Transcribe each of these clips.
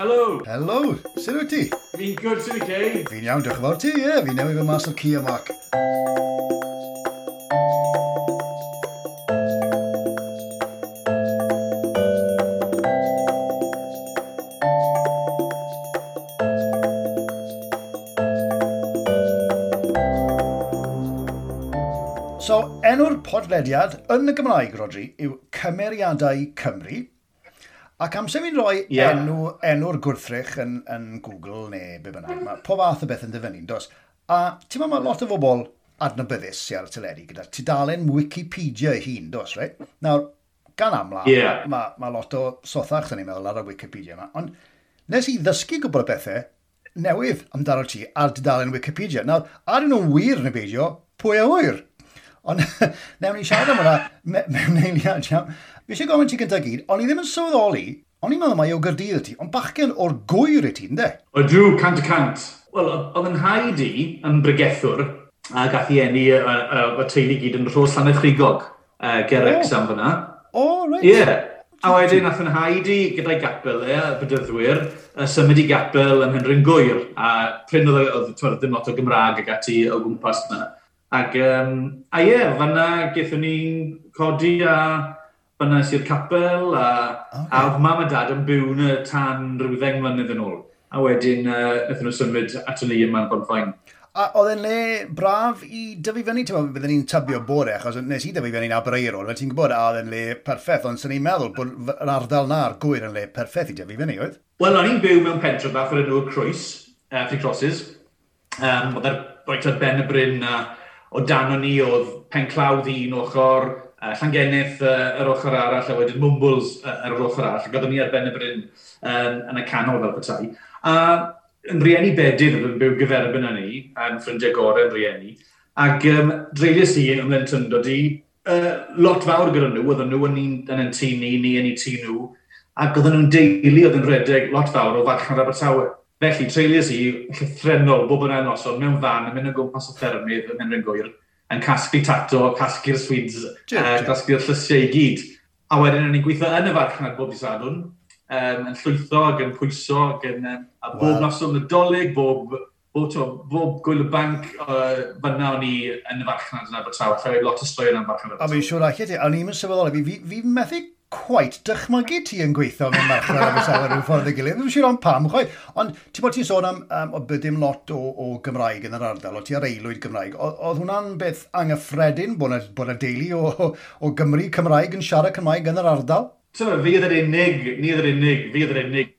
Helo! Helo! Sut wyt ti? Fi'n gwrdd sy'n i gei. Fi'n iawn, diolch yn fawr ti, ie. Fi'n Fi newid fy mas o'r Cia Mac. So, enw'r podlediad yn y Gymraeg, Rodri, yw Cymeriadau Cymru – Ac amser fi'n rhoi yeah. enw, enw'r gwrthrych yn, yn Google neu be bynnag, mae po fath o beth yn dyfynu, dos. A ti'n meddwl, mae lot o bobl adnabyddus sy'n ar y teledu gyda tudalen Wikipedia ei hun, dos, right? Nawr, gan amla, yeah. mae ma, lot o sothach, yn ei meddwl, ar y Wikipedia yma. Ond nes i ddysgu gwbl o bethau newydd amdano ti ar dudalen Wikipedia. Nawr, ar nhw'n wir neu beidio, pwy a wyr? Ond newn ni siarad am hwnna me mewn eiliad, iawn. Fi eisiau gofyn ti gyda gyd, ond i ddim yn sylweddoli, ond i'n meddwl mai o gyrdydd y ti, ond bachgen o'r gwyr i ti, ynddo? O drw, cant y cant. Wel, oedd yn haid i yn bregethwr, a gath i enni y, y, y teulu gyd yn rhos llanau chrigog, uh, Gerex am fyna. O, reit. Ie. Yeah. A wedyn nath yn haid i gyda'i gapel e, y bydyddwyr, y symud i gapel yn Henry'n Gwyr, a pryn oedd, oedd, oedd ddim lot o Gymraeg ag ati o gwmpas yna. Ac, um, a ie, yeah, fanna gethon ni'n codi a fanna sy'r capel a, okay. a mam a dad yn byw yn y tan rhyw ddeng mlynedd yn ôl. A wedyn, uh, nethon nhw symud at ni yma'n bonfain. A oedd e'n le braf i dyfu fyny, ti'n meddwl, byddwn ni'n tybio bore, achos nes i dyfu fyny'n Abreirol, fe ti'n gwybod, a oedd e'n le perffaith, ond sy'n ni'n meddwl bod yr ardal na'r gwyr yn le perffaith i dyfu fyny, oedd? Wel, o'n i'n byw mewn pentre bach o'r enw Croes, uh, Free Crosses. Um, oedd e'r reit ar ben y bryn a uh, o dan o'n ni oedd penclawdd un ochr, uh, Llangennith uh, yr ochr arall, a wedyn Mumbles uh, yr ochr arall. Ac oeddwn ni ar ben y bryn um, yn y canol fel petai. A yn rieni bedydd yn byw gyferbyn yn ni, yn ffrindiau gorau yn rieni. Ac um, dreulus i yn ymlaen tyndo di, uh, lot fawr gyda nhw, oedden nhw yn un yn ein tŷ ni, ni yn eu tŷ nhw, ac oedden nhw'n deulu oedd yn redeg lot fawr o farchnad Abertawe. Felly, treulus i llythrenol bob yn noson mewn fan yn mynd o gwmpas o ffermydd yn mynd gwir, yn casglu tato, casglu'r sweets, uh, casglu'r llysiau i gyd. A wedyn, yn ni'n gweithio yn y farchnad bob disadwn, um, yn llwytho ac yn pwyso ac yn... Um, a bob wow. noson nadolig, bob, bob, to, bob gwyl y banc uh, fyna o'n i yn y farchnad yn Abertawe, lle Fai lot o stoi yna'n farchnad. A mi'n siŵr allan ti, a ni'n mynd sefydol, fi, fi, fi methu quite dychmygu ti yn gweithio mewn marchnad am y sawr rhyw ffordd y gilydd. Dwi'n siŵr am pam, chwaith. Ond ti'n bod ti'n sôn am, um, o bydd dim lot o, o Gymraeg yn yr ardal, o ti ar eilwyd Gymraeg. Oedd hwnna'n beth anghyffredin bod yna, bod yna deulu o, o, o Gymru Cymraeg yn siarad Cymraeg yn yr ardal? So, fi oedd yr unig, ni oedd yr unig, fi oedd yr unig,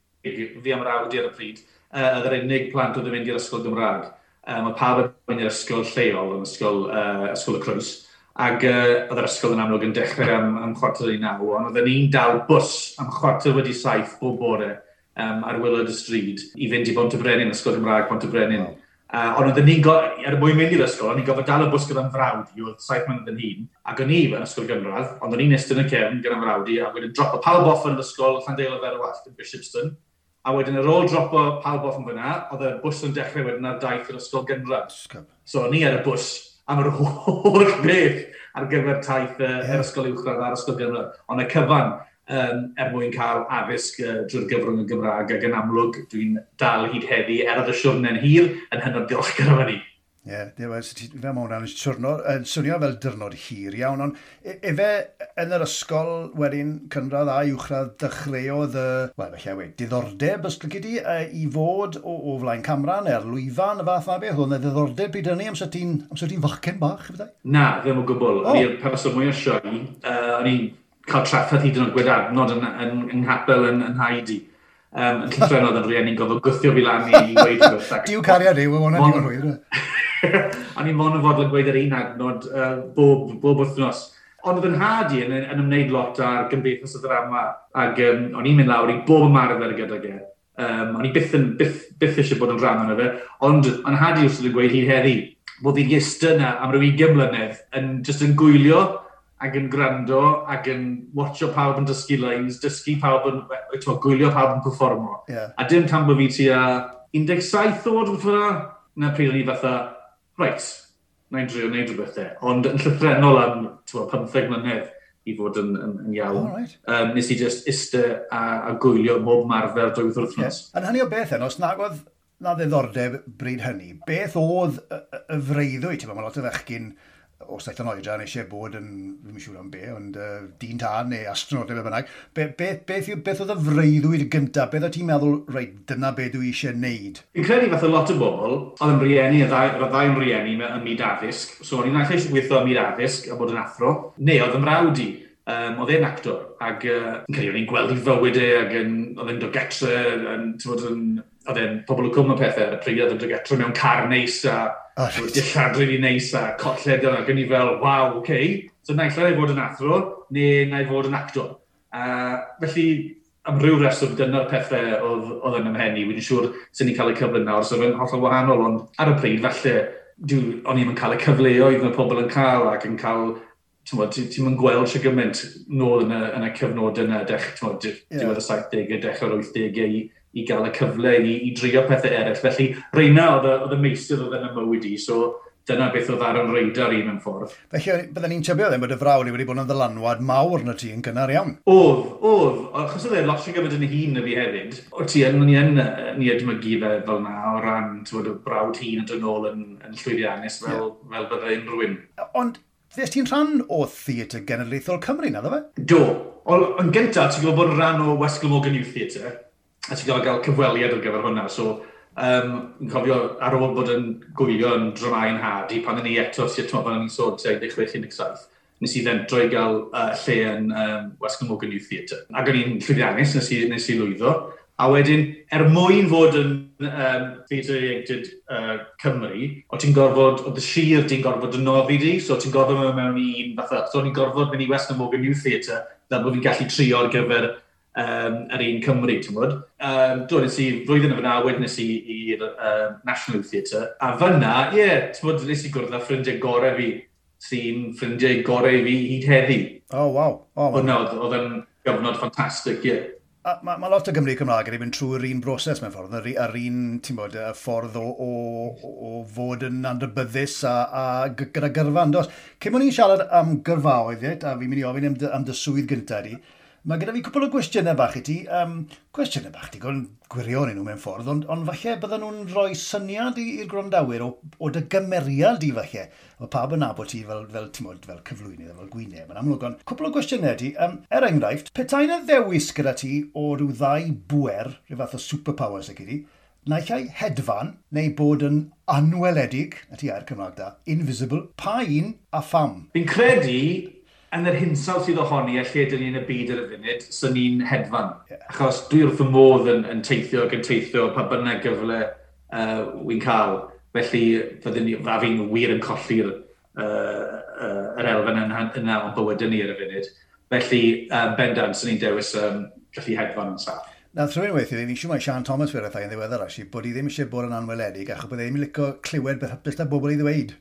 fi am rawd ar y pryd, uh, oedd yr unig plant oedd yn mynd i'r ysgol Gymraeg. Um, a pawb yn mynd i'r ysgol lleol, yn ysgol, uh, ysgol y Clwys. Ac uh, oedd yr ysgol yn amlwg yn dechrau am, am chwarter i naw, ond oedd ni'n dal bws am chwarter wedi saith bob bore um, ar Willard y stryd i fynd i Bont y Brenin, ysgol Gymraeg Bont y Brenin. Wow. Uh, ond oedden ni'n, er mwyn mynd i'r ysgol, o'n i'n gofod dal y bws gyda'n frawd i, oedd saith mynd yn hun. Ac o'n i yn ysgol gynradd, ond o'n i'n estyn y cefn gyda'n frawd i, a wedyn drop o pawb off yn yr ysgol Llandeil y Ferwallt yn Bishopston. A wedyn ar ôl drop o pawb off yn fyna, oedd y bws yn dechrau wedyn ar daith yr ysgol gynradd. So o'n i ar y bws am yr holl beth ar gyfer taith uh, yeah. yr ysgol uwchradd a'r ysgol gynnar. Ond y cyfan um, er mwyn cael addysg uh, drwy'r gyfrwng y Gymraeg ac yn amlwg dwi'n dal hyd heddi er oedd y siwrne'n hir yn hynod diolchgar o fe ni. Ie, yeah, fe mae hwnna'n rhan yn swnio fel dyrnod hir iawn, ond efe yn yr ysgol wedyn cynradd a uwchradd dechreuodd y, wel, felly we, diddordeb ysglygu di uh, i fod o, o flaen camera neu'r lwyfan y fath na beth, oedd yna ddiddordeb byd hynny amser ti'n ti fachgen bach, efo Na, ddim o gwbl. Oh. Ni'r person mwy o sioi, uh, o'n i'n cael traffaith hyd yn oed gwedadnod yn, yn, yn, yn hapel yn, yn haidi um, yn llythrenodd yn rhieni'n gofod gwythio fi lan i weid. Diw cariad i, wel, hwnna diw'n hwyr. a ni mon yn fodlon gweud yr un adnod uh, bob, bob wythnos. Ond oedd yn had i yn, yn ymwneud lot ar gymdeithas y ddrama, ac um, o'n i'n mynd lawr i bob ymarfer gyda ge. Um, o'n i byth, yn, byth, byth eisiau bod yn rhan o'n efe, ond o'n had i wrth yn gweud hyd heddi, bod fi'n eistedd yna am ryw 20 mlynedd yn just yn gwylio ac yn gwrando ac yn watcho pawb yn dysgu lines, dysgu pawb yn, to, gwylio pawb yn performo. Yeah. A dim tan bod fi ti a 17 oed wrth fatha, na pryd o'n i fatha, reit, na i drio wneud rhywbeth e. Ond yn llythrenol am 15 mlynedd i fod yn, yn, yn iawn. Oh, right. um, nes i just iste a, a gwylio mob marfer drwy wrthnos. Yeah. Yn hynny o beth yn, os nag oedd na ddiddordeb bryd hynny, beth oedd y, y freuddwy, ti'n Mae lot o ddechgyn o saith yn oedran eisiau bod yn, ddim yn siŵr am be, ond uh, dyn tân neu astronaut neu be bynnag, be, be, beth, yw, beth oedd y freuddwyd gyntaf? Beth oedd ti'n meddwl, reit, dyna beth dwi eisiau wneud? Fi'n credu fath o lot o bobl, oedd yn rieni, y ddau yn rieni ym myd addysg, so o'n i'n allai gweithio ym myd addysg a bod yn athro, neu oedd yn mrawd i. Um, oedd e'n actor, ac uh, credu o'n i'n gweld i fywyd e, ac oedd e'n dogetre, yn, oedd e'n pobl o cwm o pethau, y pryd oedd yn dogetre mewn car neis, a Oh, right. Wedi llad rili neis a colled yna. Gyn i fel, waw, oce. Okay. So naill ai fod yn athro, neu na i fod yn actor. A felly, am ryw reswm, dyna'r pethau oedd, oedd yn ymhenni. i. Wedi'n siŵr sy'n ni'n cael eu cyfle nawr, so fe'n hollol wahanol. Ond ar y pryd, falle, o'n i'n cael y cyfleoedd mae pobl yn cael ac yn cael ti'n mynd gweld sy'n gymaint nôl yn y, yn y cyfnod yna, dech, ti'n yeah. y 70au, dechrau'r 80au, i gael y cyfle i, i drio pethau eraill. Felly, Reina oedd y meistyr oedd yn y mywyd i, so dyna beth oedd ar yn reidar i mewn ffordd. Felly, byddwn ni'n tybio ddim bod y frawd i wedi bod yn ddylanwad mawr na ti yn gynnar iawn? Oedd, oedd. Achos oedd e lot sy'n gyfyd yn hun y fi hefyd, o ti yn, ni yn, ni edmygu fe fel na o ran tywed, y brawd hun yn dyn ôl yn, yn llwyddiannus fel, yeah. fel bydde unrhyw un. Ond Fes ti'n rhan o Theatr Genedlaethol Cymru, naddo fe? Do. Ond yn gyntaf, ti'n gwybod bod yn rhan o West Glamorgan Youth Theatre a ti'n gael cael cyfweliad ar gyfer hwnna. So, um, yn cofio ar ôl bod yn gwylio yn dramau'n had i pan o'n i eto sy'n tymor pan o'n i'n sôn 16-17, nes i ddentro i gael uh, lle yn um, West Gymrogan Youth Theatre. Ac o'n i'n llwyddiannus, nes i, nes i lwyddo. A wedyn, er mwyn fod yn um, Theatre Reacted uh, Cymru, o ti'n gorfod, o dy sir ti'n gorfod yn noddi di, so ti'n gorfod mewn mewn i un fatha. so o'n i'n gorfod mynd i West Morgan Youth Theatre, fel bod fi'n gallu trio ar gyfer um, yr un Cymru, ti'n bod. Um, Dwi'n i flwyddyn yna, wedyn nes i i'r uh, National Theatre, a fyna, ie, yeah, ti'n bod, nes i gwrdd â ffrindiau gorau fi, sy'n ffrindiau gorau fi hyd heddi. Oh, wow. Oh, Hwna, oedd yn gyfnod ffantastig, ie. Yeah. Mae ma lot o Gymru Cymraeg wedi mynd trwy'r un broses mewn ffordd, yr, un, ti'n bod, y ffordd o, o, o fod yn andrybyddus a, a gyda gyrfa. Dos, cyn o'n i'n siarad am gyrfaoedd, a fi'n mynd i ofyn am dy, am dy swydd gyntaf di, Mae gyda fi cwpl o gwestiynau bach i ti. Um, cwestiynau bach digon gwirion i nhw mewn ffordd, ond, ond falle bydden nhw'n rhoi syniad i'r grondawyr o, o dy gymeriad i falle. Mae pawb yn nabod ti fel, fel, mod, fel cyflwynydd, fel gwyneb. Mae'n amlwg, ond cwpl o gwestiynau ti. Um, er enghraifft, petai na ddewis gyda ti o rhyw ddau bwer, rhyw fath o superpowers ag i ti, Naill ai hedfan neu bod yn anweledig, na ti a'r Cymraeg da, invisible, pa un a pham? Fi'n credu yn yr hinsawdd sydd ohoni a lle dyn ni yn y byd ar y funud, so ni'n hedfan. Yeah. Achos dwi wrth y modd yn, yn teithio ac yn teithio pa bynnag gyfle uh, wy'n cael. Felly, fyddwn ni, a fi'n wir yn colli'r uh, uh, yr elfen yna, yna o'n bywydau ni ar y funud. Felly, um, bendant, sy'n ni'n dewis um, gallu hedfan yn saff. Na, rhywun weithio, ni'n siŵr mae Sian Thomas wedi rhaid yn ddiweddar, bod i ddim eisiau bod yn anweledig, achos bod e ddim yn licio clywed beth hapus na bobl i ddweud.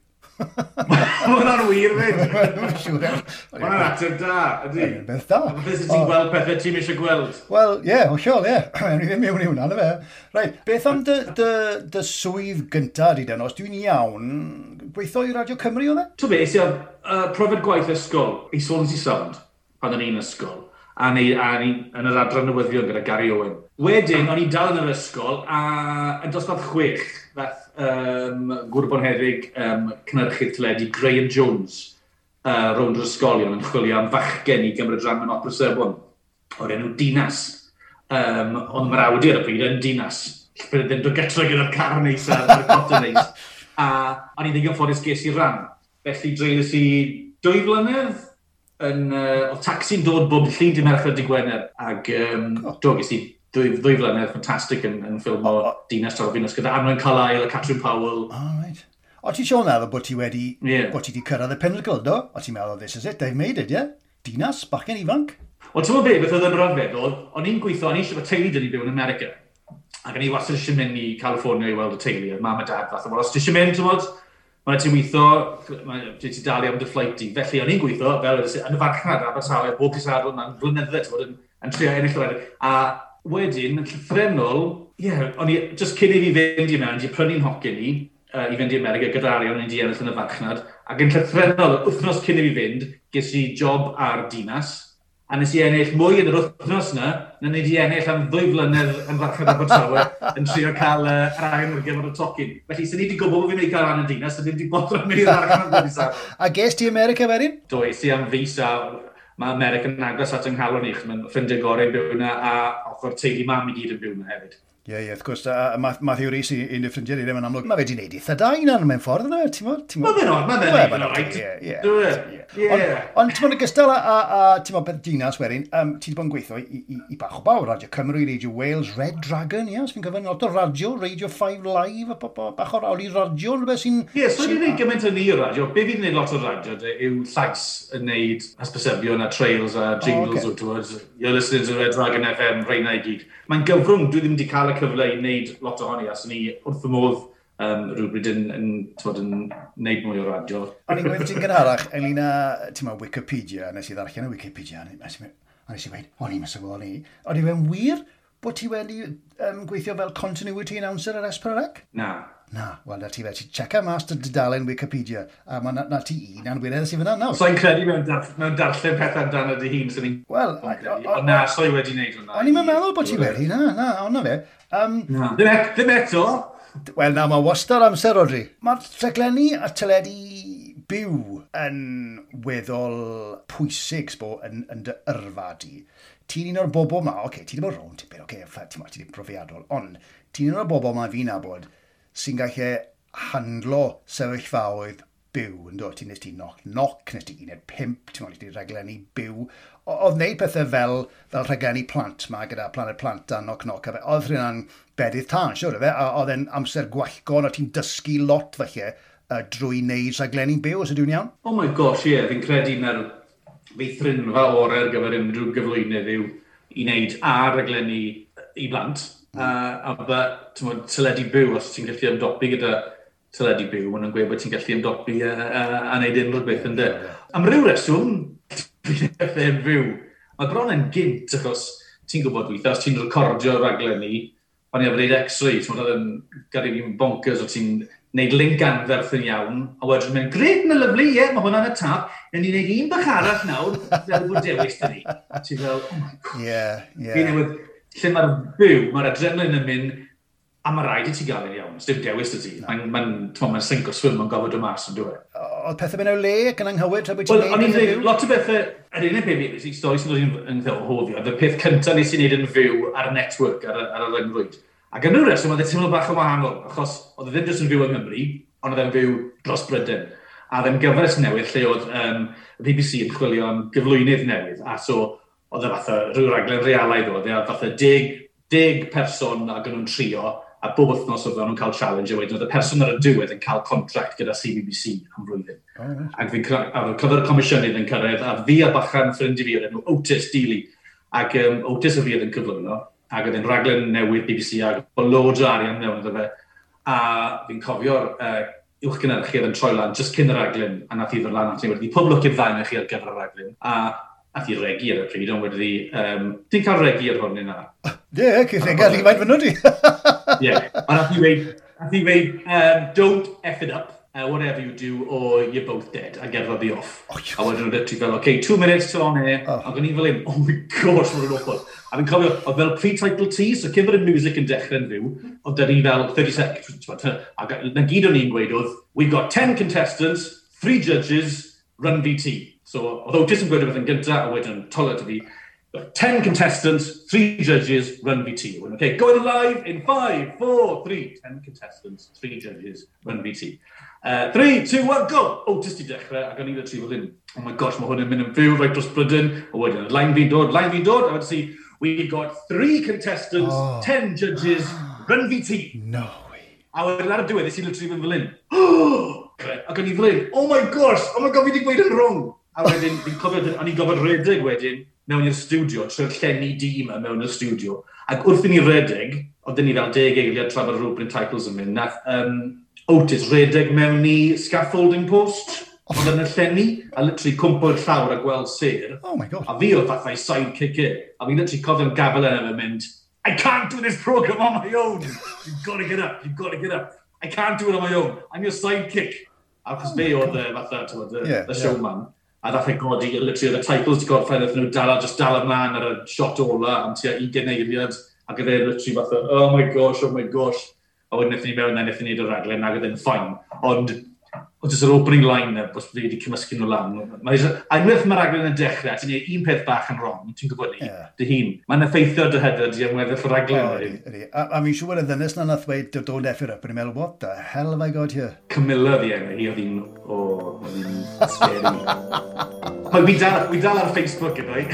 Mae hwnna'n wir fi. Mae hwnna'n ateb da, ydy. Beth da. Beth ti'n gweld pethau ti'n eisiau gweld? Wel, ie, yeah, hollol, ie. Yeah. Ewn i ddim mewn i hwnna, na fe. Right, beth am dy, dy, dy swydd gyntaf di den, os dwi'n iawn, gweithio i Radio Cymru oedd e? To be, eisiau uh, profed gwaith ysgol, i Swansea Sound, pan o'n i'n ysgol, a ni, a ni yn yr adran newyddion gyda Gary Owen. Wedyn, o'n i dal yn yr ysgol, a yn dosbarth chwech, fath um, Gwrbon Hedwig, um, cynnyrchydd teledu, Graham Jones, uh, rownd yr ysgolion yn chwilio am fachgen i gymryd rhan mewn opera Sebon, o'r enw Dinas. Um, ond mae'r awdi ar y pryd yn Dinas. Bydd ddim dod gytra gyda'r car neis a'r cot neis. A o'n i ddigon ffordd ges i ran. Felly dreulus i dwy flynedd yn, uh, o taxi'n dod bob llun dim erthau di Gwener ac um, do ges i ddwy, ddwy flynedd ffantastig yn, yn ffilm o oh. Dinas Tafod gyda Arnoen Carlyle a Catherine Powell. Oh, right. O ti'n siôn meddwl bod ti wedi, yeah. bod ti wedi cyrraedd y pinnacle, do? O ti'n meddwl, this is it, they've made it, yeah? Dinas, bachgen ifanc? O ti'n meddwl beth oedd yn rhyfedd, o'n i'n gweithio, o'n i eisiau bod teulu dyn ni byw yn America. Ac o'n i wastad eisiau mynd i California i weld y teulu, a mam a dad fath. Os ti eisiau mynd, ti'n meddwl, mae ti'n weithio, mae ti'n dalu am dy fflight i. Felly o'n i'n gweithio fel yn y farchnad Abertawe, bob cysadol, mae'n blynyddoedd, ti'n bod, yn, yn trio ennill yr A wedyn, yn llythrenol, ie, yeah, o'n i, just cyn i fi fynd i mewn, di prynu'n hocyn i, uh, i fynd i America gyda Arion o'n i di ennill yn y farchnad, ac yn llythrenol, wythnos cyn i fi fynd, ges i job ar dinas, a nes i ennill mwy yn yr wythnos yna, na nes i ennill am ddwy flynedd yn farchnad Abertawe, yn trio cael uh, yr ail ar gyfer y tocyn. Felly, sy'n ni wedi gwybod bod fi'n ei cael ran y dinas, sy'n ni wedi bod yn mynd i'r farchnad wedi. A ges ti America ferin? Do, es i am visa mae America yn agos at yng nghalon i, mae'n ffrindiau gorau yn byw yna, a ochr teulu mam i gyd yn byw yna hefyd. Ie, yeah, ie, yeah, wrth gwrs, a, Matthew math i un o'r ffrindiau ddim yn amlwg. Mae fe wedi gwneud eitha da un mewn ffordd yna, ti'n modd? Mae fe'n oed, mae fe'n oed. Ie, ie. E? Ond ti'n modd, gystal a, a ti'n modd, beth dinas werin, um, ti wedi bod yn gweithio i, i, i bach o bawr, Radio Cymru, Radio Wales, Red Dragon, ie, os fi'n cyfan, lot o radio, Radio 5 Live, a bach o rawl i radio, rhywbeth sy'n... Ie, so ni'n gwneud gymaint yn o radio, be fi'n gwneud lot o radio yw llais yn gwneud hysbysebion a trails a jingles, oh, okay. you're listening to Red Dragon FM, rhain i gyd. Mae'n gyfrwng, dwi ddim wedi cael cael y cyfle i wneud lot ohoni, os ni wrth y modd um, rhywbryd yn, yn, twod, yn neud mwy o radio. O'n i'n gweud ti'n gynharach, ynglyn â, ti'n ma, Wikipedia, nes i ddarllen y Wikipedia, a nes i dweud, o'n i'n mysig o'n i. O'n i'n mynd wir bod ti wedi um, gweithio fel continuity announcer ar Esperanec? Na. Na, wel, na ti fe, ti checa mas dy dudalen Wikipedia, a mae na, na ti un anwyredd sy'n fyna nawr. So i'n credu mewn, dar, mewn darllen pethau dan y dy hun sy'n ni'n... Wel... Na, so i wedi wneud hwnna. O'n i'n meddwl bod ti wedi, na, na, ond na fe. Um, na. Ddim, et, ddim eto. Wel na, mae wastad amser, Rodri. Mae'r rhaglenni a teledu byw yn weddol pwysig sbo yn, yn dy yrfa di. Ti'n un o'r bobl ma, oce, okay, ti ddim o'r rôn tipyn, oce, okay, ti'n ti ddim profiadol, ond ti'n un o'r bobl ma fi'n abod sy'n gallu handlo sefyllfaoedd byw, yn dod, ti'n nes ti noc, noc, nes ti uned pimp, ti'n mwyn, ti rhaglenni byw. Oedd wneud pethau fel, fel rhaglenni plant ma, gyda planet plant a noc noc, a fe, oedd rhywun bedydd tân, siwr, fe, a oedd e'n amser gwallgon, a ti'n dysgu lot felly, uh, drwy wneud rhaglenni byw, os ydw'n iawn? Oh my gosh, ie, yeah. fi'n credu na'r feithrinfa orau ar er gyfer unrhyw gyflwynydd yw i wneud a rhaglenni i blant, mm. uh, a, a teledu byw os ti'n gallu ymdopi gyda teledu byw, maen nhw'n gweud bod ti'n gallu ymdopi a, a, a wneud unrhyw beth ynddo. Am ryw reswm, fi'n dwi'n yn fyw. Mae bron yn gynt achos ti'n gwybod weithio, os ti'n recordio raglen ni, o'n i efo gwneud x-ray, ti'n meddwl yn gari fi'n bonkers o ti'n gwneud link anferth yn iawn, a wedyn mynd, gred, mae'n lyflu, ie, yeah, mae hwnna'n y tap, yn ni'n gwneud un bach arall nawr, fel bod dewis dyn ni. Ti'n fel, oh my god. Yeah, yeah. Fi newydd, lle mae'r byw, mae'r adrenalin yn mynd, a mae rhaid i ti gael ei iawn, dim dewis y ti. Mae'n ma ma sink o swim mae'n gofod e? o mas yn dweud. Oedd pethau mynd o le ac yn anghywir tra bod ti'n gwneud? O'n i'n dweud, lot o bethau, yr unig peth fi, sy'n stoi sy'n dod yn ddeolhoddio, y peth cyntaf nes i wneud yn fyw ar y network, ar, ar y ryngrwyd. Ac yn yr reswm, oedd y teimlo bach o wahanol, achos oedd e ddim jyst yn fyw yng Nghymru, ond oedd e'n fyw dros Brydain. A oedd e'n gyfres newydd lle oedd um, BBC yn chwilio am gyflwynydd newydd. A so, oedd e fatha rhyw raglen realaidd oedd e, fatha deg, deg person ac yn nhw'n trio a bob wythnos oedd nhw'n cael challenge, a wedyn oedd y person ar y diwedd yn cael contract gyda CBBC am flwyddyn. Oh. Ac fi'n cyfer y comisiynydd yn cyrraedd, a fi a bachan ffrind i fi oedd enw Otis Deely. Ac um, Otis y fi oedd yn cyflwyno, ac oedd yn raglen newydd BBC, ac o loads o arian mewn iddo fe. A fi'n cofio'r uh, uwch gynnyrchydd yn troi lan, just cyn y raglen, a nath i ddod lan at ni wedi, pob lwc i'r ddau chi ar gyfer y raglen. A a thi regu ar y pryd, ond wedi... Um, Ti'n cael regu ar hwn yna? Ie, yeah, cyllengau rhywfaint fan nhw di. Ie, ond a thi weid, a thi weid, um, don't F it up, uh, whatever you do, or you're both dead, a gerfa fi off. Oh, a wedyn nhw'n ti fel, okay, two minutes to on air, oh. ac o'n i fel un, oh my gosh, mae'n awful. A fi'n cofio, oedd fel pre-title T, so cyn fod y music yn dechrau'n fyw, oedd da ni fel 30 seconds, a na gyd o'n i'n gweud oedd, we've got 10 contestants, 3 judges, run VT. So, oedd o jyst yn gweud o yn gyntaf, a wedyn yn tolio fi, 10 contestants, 3 judges, run VT. Okay, going live in 5, 4, 3. 10 contestants, 3 judges, run VT. Uh, 3, 2, 1, go! O, oh, i dechrau, ac o'n i tri fel hyn. Oh my gosh, mae hwn yn mynd yn fyw right dros Brydyn. O wedyn, line fi'n dod, line fi'n dod. A wedyn si, we've got 3 contestants, oh. 10 judges, run VT. No way. A wedyn ar y diwedd, nes i literally fynd fel hyn. Ac o'n i fel hyn, oh my gosh, oh my god, fi wedi gweud yn wrong. A wedyn, fi'n cofio, o'n i'n gofod redeg wedyn mewn i'r studio, trwy'r llenni dîm yma mewn i'r studio. Ac wrth i ni redeg, oedden ni fel deg eiliad trafod rhywbeth yn titles yn mynd, nath um, Otis redeg mewn i scaffolding post, oedd yn y llenni, a literally cwmpo'r llawr a gweld ser. Oh my god. A fi oedd fathau sidekicker, a fi literally cofio'n gafel yn mynd, I can't do this program on my own. You've got to get up, you've got to get up. I can't do it on my own. I'm your sidekick. Achos oh fe oedd e, fatha, the, the, yeah, the showman. Yeah a ddath e godi, literally, oedd y teitl wedi gorffen, oedd nhw dal, just dal ymlaen ar y shot ola am tua 20 eiliad, ac oedd e literally fath o, oh my gosh, oh my gosh, a wedyn wnaethon ni mewn a wnaethon ni wneud y raglen, ac oedd e'n ffain. Ond oedd jyst yr opening line-up os bydde wedi cymysgu nhw lan. A unwaith mae'r raglen yn dechrau, ti'n gwneud un peth bach yn wrong, ti'n gwybod ni, yeah. dy hun. Mae'n effeithio dy hyder di am weddill y raglen. Oh, a, a mi'n siŵr y ddynes na nath weid, don't eff it up, and i'n meddwl, what the hell have I got here? Camilla fi enw, hi oedd hi'n, o, oedd hi'n sferi. Mae fi dal, fi dal ar Facebook yn o'i.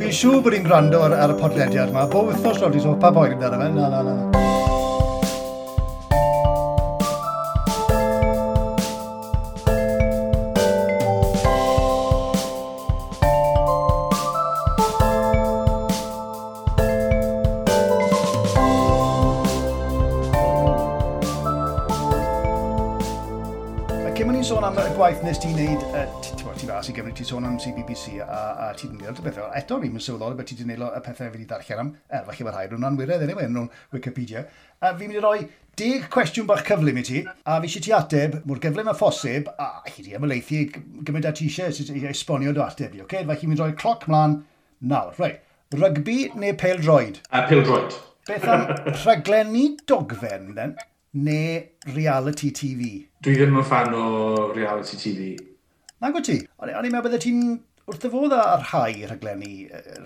Fi'n siŵr bod hi'n gwrando ar, ar y podlediad yma, bob wythnos rhaid i pa boen amdano fe, na, na, na. na. waith nes ti'n neud, uh, ti fas i gyfnod ti sôn am CBBC a, a ti wedi gwneud y bethau. Eto, ni'n mynd sylweddol beth ti wedi gwneud y pethau fi wedi darllen am, er, falle mae'r rhaid nhw'n anwyredd, anyway, yn Wikipedia. A fi'n mynd i roi deg cwestiwn bach cyflym i ti, a fi eisiau ti ateb mwy'r gyflym a phosib, a chi di ymwleithi gymryd a ti eisiau i esbonio dy ateb i, oce? Okay? Felly, mi'n rhoi cloc mlaen nawr. Right. Rygbi neu pel droed? A pel droed. Beth am rhaglenni dogfen, then? neu reality TV? Dwi ddim yn fan o reality TV. Nag o ti? O'n i'n meddwl bydde ti'n wrth y fodd ar rhai rhaglenni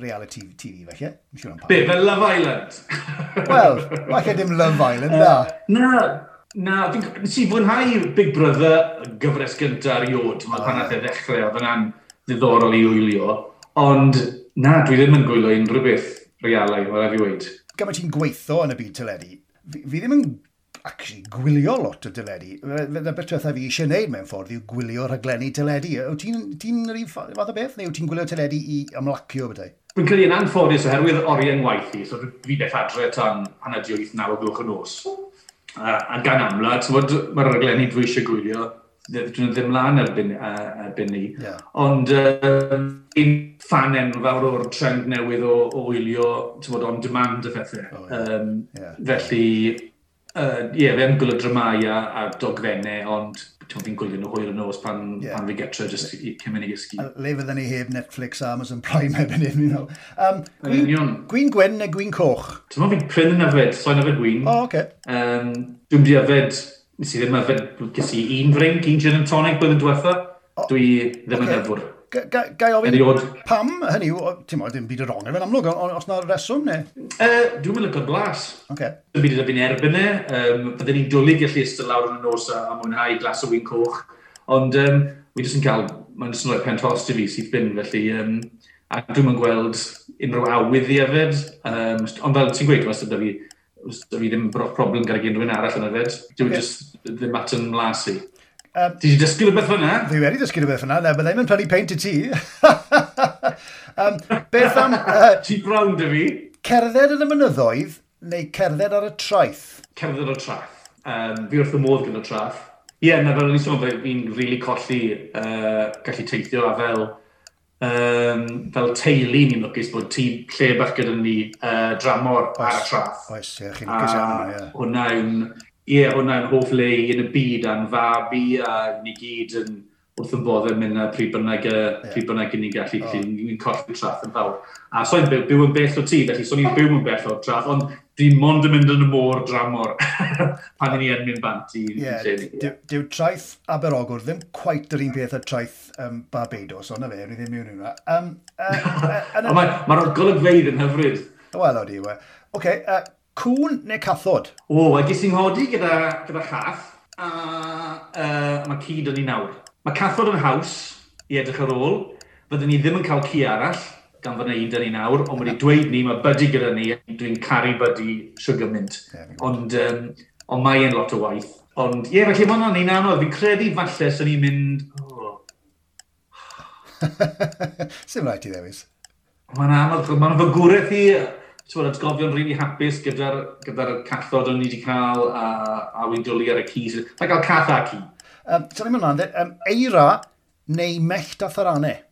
reality TV felly? Mi'n siŵr am pa. Be, fel Love Island? Wel, falle dim Love Island, na. Na, na, nes i fwynhau Big Brother gyfres gyntaf erioed, mae pan ath e ddechrau, oedd yna'n ddiddorol i wylio, ond na, dwi ddim yn gwylio unrhyw beth realau, fel i fi weid. Gama ti'n gweithio yn y byd teledu, fi, fi ddim yn actually gwylio lot o dyledu. Y beth oedd fi eisiau gwneud mewn ffordd yw gwylio rhaglenni dyledu. Wyt ti'n ti rhywun fath o beth, neu wyt ti'n gwylio dyledu i ymlacio bethau? Dwi'n credu yn anffodus oherwydd orien waith i, so fi beth adre tan hanner di wyth naw o glwch y nos. Uh, a gan amla, mae'r raglenni dwi eisiau gwylio, dwi'n ddim lan erbyn, uh, erbyn ni. Yeah. Ond uh, un fan enfawr o'r trend newydd o, o wylio on demand y phethau. Oh, yeah. um, yeah. Felly uh, yeah, fe'n gwylio dramau a, a dogfennau, ond fi'n gwylio nhw hwyl y nos pan, yeah. pan fi getre jyst i cymryd i gysgu. Le fydden ni heb Netflix a Amazon Prime er heb yn un nhw. Um, gwyn, gwyn gwen neu gwyn coch? Ti'n fi'n pryn yn yfed, so'n yfed gwyn. O, oh, oce. okay. um, Dwi'n di yfed, nes i ddim yfed, ges i un frink, un gin and tonic blwyddyn diwetha. Dwi ddim yn okay. yfwr. Gai ofyn, Eriod. pam hynny, ti'n modd, dim byd y rong efo'n amlwg, os na reswm neu? Uh, dwi'n mynd o'r glas. Okay. Dwi'n byd yn erbyn erbyn e. Um, Byddwn ni'n dwlu gallu ystod lawr yn y nos a, a mwynhau glas o wyn coch. Ond um, wi jyst yn cael, mae'n jyst yn rhoi pen tost i fi sydd byn, felly um, a dwi'n mynd gweld unrhyw awydd i yfed. Um, ond fel ti'n gweud, wastad da fi, wastad da fi ddim problem gyda unrhyw un arall yn yfed. Dwi'n okay. jyst ddim at yn las i. Um, Ti wedi dysgu rhywbeth fyna? Fi wedi dysgu rhywbeth fyna, na, byddai'n mynd prynu peint i ti. um, beth am... Uh, ti brawn dy fi. Cerdded yn y mynyddoedd neu cerdded ar y traeth? Cerdded ar y traeth. Um, fi wrth y modd gyda traeth. Ie, yeah, na fel o'n i'n sôn, fi'n rili really colli uh, gallu teithio a fel um, fel teulu ni'n lwcus bod tîm lle bach gyda ni uh, dramor oes, ar y traff. Oes, ie, chi'n lwcus iawn. Hwnna yw'n ie, hwnna'n hoff le yn y byd a'n fab i, a ni gyd yn wrth yn bodd yn mynd a pryd bynnag, yeah. pryd bynnag ni'n gallu, oh. ni'n colli traff yn fawr. A so i'n byw, byw yn bell o ti, felly so ni'n byw yn bell o traff, ond di mond yn mynd yn y môr dramor pan i ni yn mynd bant i yeah, lle ni. Dyw traeth Aberogwr ddim quite yr un peth y traeth um, Barbados, ond na fe, ni ddim mewn hwnna. Um, uh, uh, Mae'r golygfeidd yn hyfryd. Wel, oeddi, we. Oce, okay, uh, Cwn neu cathod? O, oh, a ges i'n hodi gyda, gyda chath, a uh, mae cyd yn ei nawr. Mae cathod yn haws i edrych ar ôl, fyddwn ni ddim yn cael ci arall, gan fy un dyn ni nawr, ond wedi dweud ni, mae bydi gyda ni, dwi'n caru bydi sugar mint. Yeah, ond, um, ond mae e'n lot o waith. Ond ie, yeah, felly mae hwnna'n un anodd. Fi'n credu falle sy'n ni'n mynd... Oh. Sym rhaid i ddewis? Mae'n anodd, mae'n fygwraeth i twyd, atgofion rili really hapus gyda'r gyda, gyda cathod o'n ni wedi cael a, a wy'n dwlu ar y cys. Mae'n cael cath a ci. Um, Ta'n ni'n mynd um, eira neu mellt a tharannau?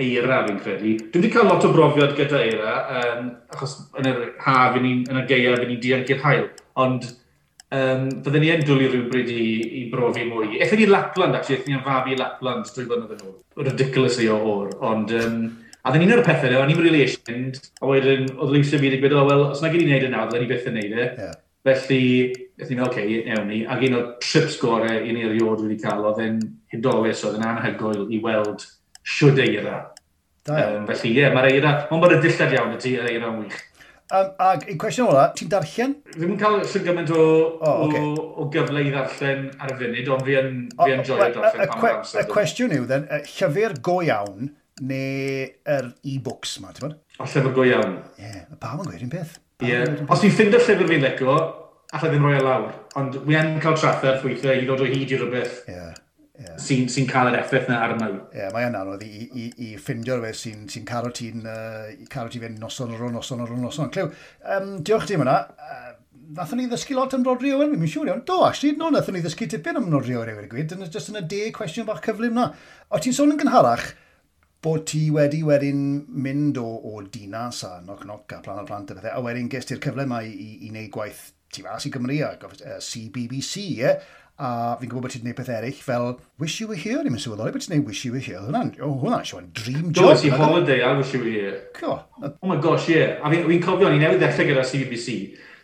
eira fi'n credu. Dwi wedi cael lot o brofiad gyda eira, um, achos yn yr haf, yn, yn y geia, fi'n ni'n dianc i'r hael. Ond um, fydden ni yn dwlu rhywbryd i, i brofi mwy. Eithon ni Lapland, actually, eithon ni'n am fab i Lapland drwy fynedd yn ôl. Ridiculous i o o'r, ond um, A ddyn un o'r pethau, o'n i'n really eisiau mynd, a wedyn, oedd Lucy fi wedi gweud, o, wel, os na gyd i'n neud yna, nawr, ddylen ni beth yn neud e. Yeah. Felly, ydych ni'n meddwl, oce, okay, newn ni. Ac un o'r trips gore i ni erioed wedi cael, oedd yn hydolus, oedd yn anhygoel i weld siwd eira. Um, felly, ie, yeah, mae'r eira, mae'n bod y dillad iawn y ti, yr eira yn wych. Um, ac i cwestiwn ola, ti'n darllen? Ddim yn cael sy'n gymaint o, oh, okay. o, o gyfle i ddarllen ar y funud, ond fi yn, fi yn joio darllen pan mae'r amser. Y cwestiwn yw, then, llyfr go iawn, neu yr e-books ma, ti'n bod? O llyfr go iawn. Ie, yeah, pam yn gweud un peth. Ie, yeah. os ti'n ffind y llyfr fi'n leco, allai ddim roi ar e lawr, ond wi yn cael trafferth weithiau i ddod o hyd i rhywbeth Ie. yeah. Yeah. sy'n sy cael yr effaith yna ar y mawn. Ie, yeah, mae yna'n anodd i, i, i ffindio rhywbeth sy'n sy caro ti'n uh, caro ti fe'n noson ar ôl noson ar ôl noson. Clyw, um, diolch ti yma Uh, nathon ni ddysgu lot am Rodri Owen, fi'n siŵr iawn. Do, actually, no, nathon ni ddysgu tipyn am Rodri Owen, ewyr gwyd. Dyna jyst yn y de cwestiwn bach cyflym na. O ti'n sôn yn gynharach, bod ti wedi wedyn mynd o, o dinas a noc noc a plan o plant a bethau, a wedyn ges ti'r cyfle yma i, i, i wneud gwaith ti fas i Gymru a uh, CBBC, ie? Yeah? A fi'n gwybod bod ti'n gwneud peth eraill, fel Wish You Were Here, ni'n sylweddoli bod ti'n gwneud Wish You Were Here. Hwna'n oh, hwnna, Sean, dream job. Do, ti holiday a Wish You Were Here. Co. Oh my gosh, ie. Yeah. A fi'n fi cofio, ni newydd ddechrau gyda CBBC.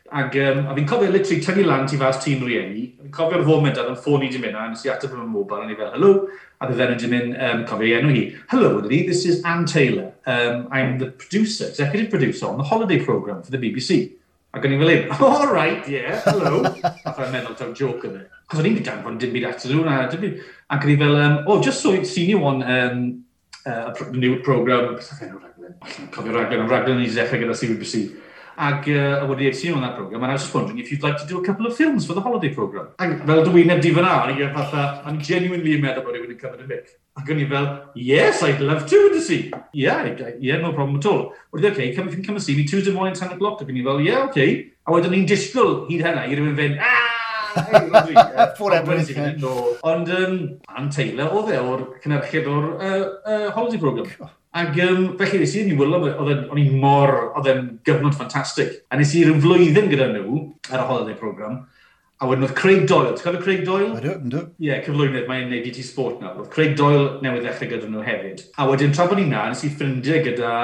Ac um, a fi'n cofio literally tynnu lan ti fas tîm rieni, fi'n cofio'r foment ar yn ffôn i di mynd, a nes i ateb yn mobile, a ni fel, hello, a dde fe'n di mynd, um, cofio ei enw hi, hello, Lily, this is Anne Taylor, um, I'm the producer, executive producer on the holiday programme for the BBC. Ac o'n i'n fel un, all right, yeah, hello. a fe'n meddwl taw joke yn e. Cos o'n i'n danfon dim byd ato nhw, a dim byd. Ac o'n i'n fel, um, oh, just so seen you on um, uh, a new programme, beth o'n i'n raglen, cofio raglen, raglen i ddechrau gyda CBBC. Ac uh, wedi eisiau on that program, and I was just wondering if you'd like to do a couple of films for the holiday program. Ac fel dy wyneb di fyna, o'n i'n fatha, I'm genuinely yn meddwl bod e rhywun yn cymryd y mic. Ac o'n i fel, yes, I'd love to, to see. Yeah, yeah, no problem at all. Wedi, okay, come, you come and see me Tuesday morning, 10 o'clock. Ac o'n i fel, yeah, okay. A wedyn ni'n disgwyl hyd hynna, i mynd fynd, ah, Ffwr. Ond, um, Ann Taylor, oedd e o'r cynnyrchyd o'r uh, uh, holiday program. Ac um, felly nes i ddim wylo, o'n i'n mor, oedd e'n gyfnod ffantastig. A nes i rhyw flwyddyn gyda nhw ar y holiday program, a wedyn oedd Craig Doyle, ti'n cofio Craig Doyle? Ydw, ydw. Ie, yeah, cyflwynydd, mae'n neud i ti sport nawr. Oedd Craig Doyle newydd ddechrau gyda nhw hefyd. A wedyn tra bod ni na, nes i ffrindiau gyda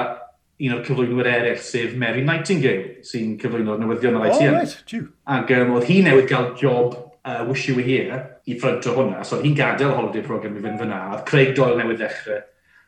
un o'r cyflwynwyr eraill, sef Mary Nightingale, sy'n cyflwyno'r newyddion ar ITN. Oh, right, Jew. Ac um, oedd hi newydd gael job uh, Wish You Were Here i ffrynt o hwnna, so oedd hi'n gadael holiday program i fynd fyna, oedd Craig Doyle newydd ddechrau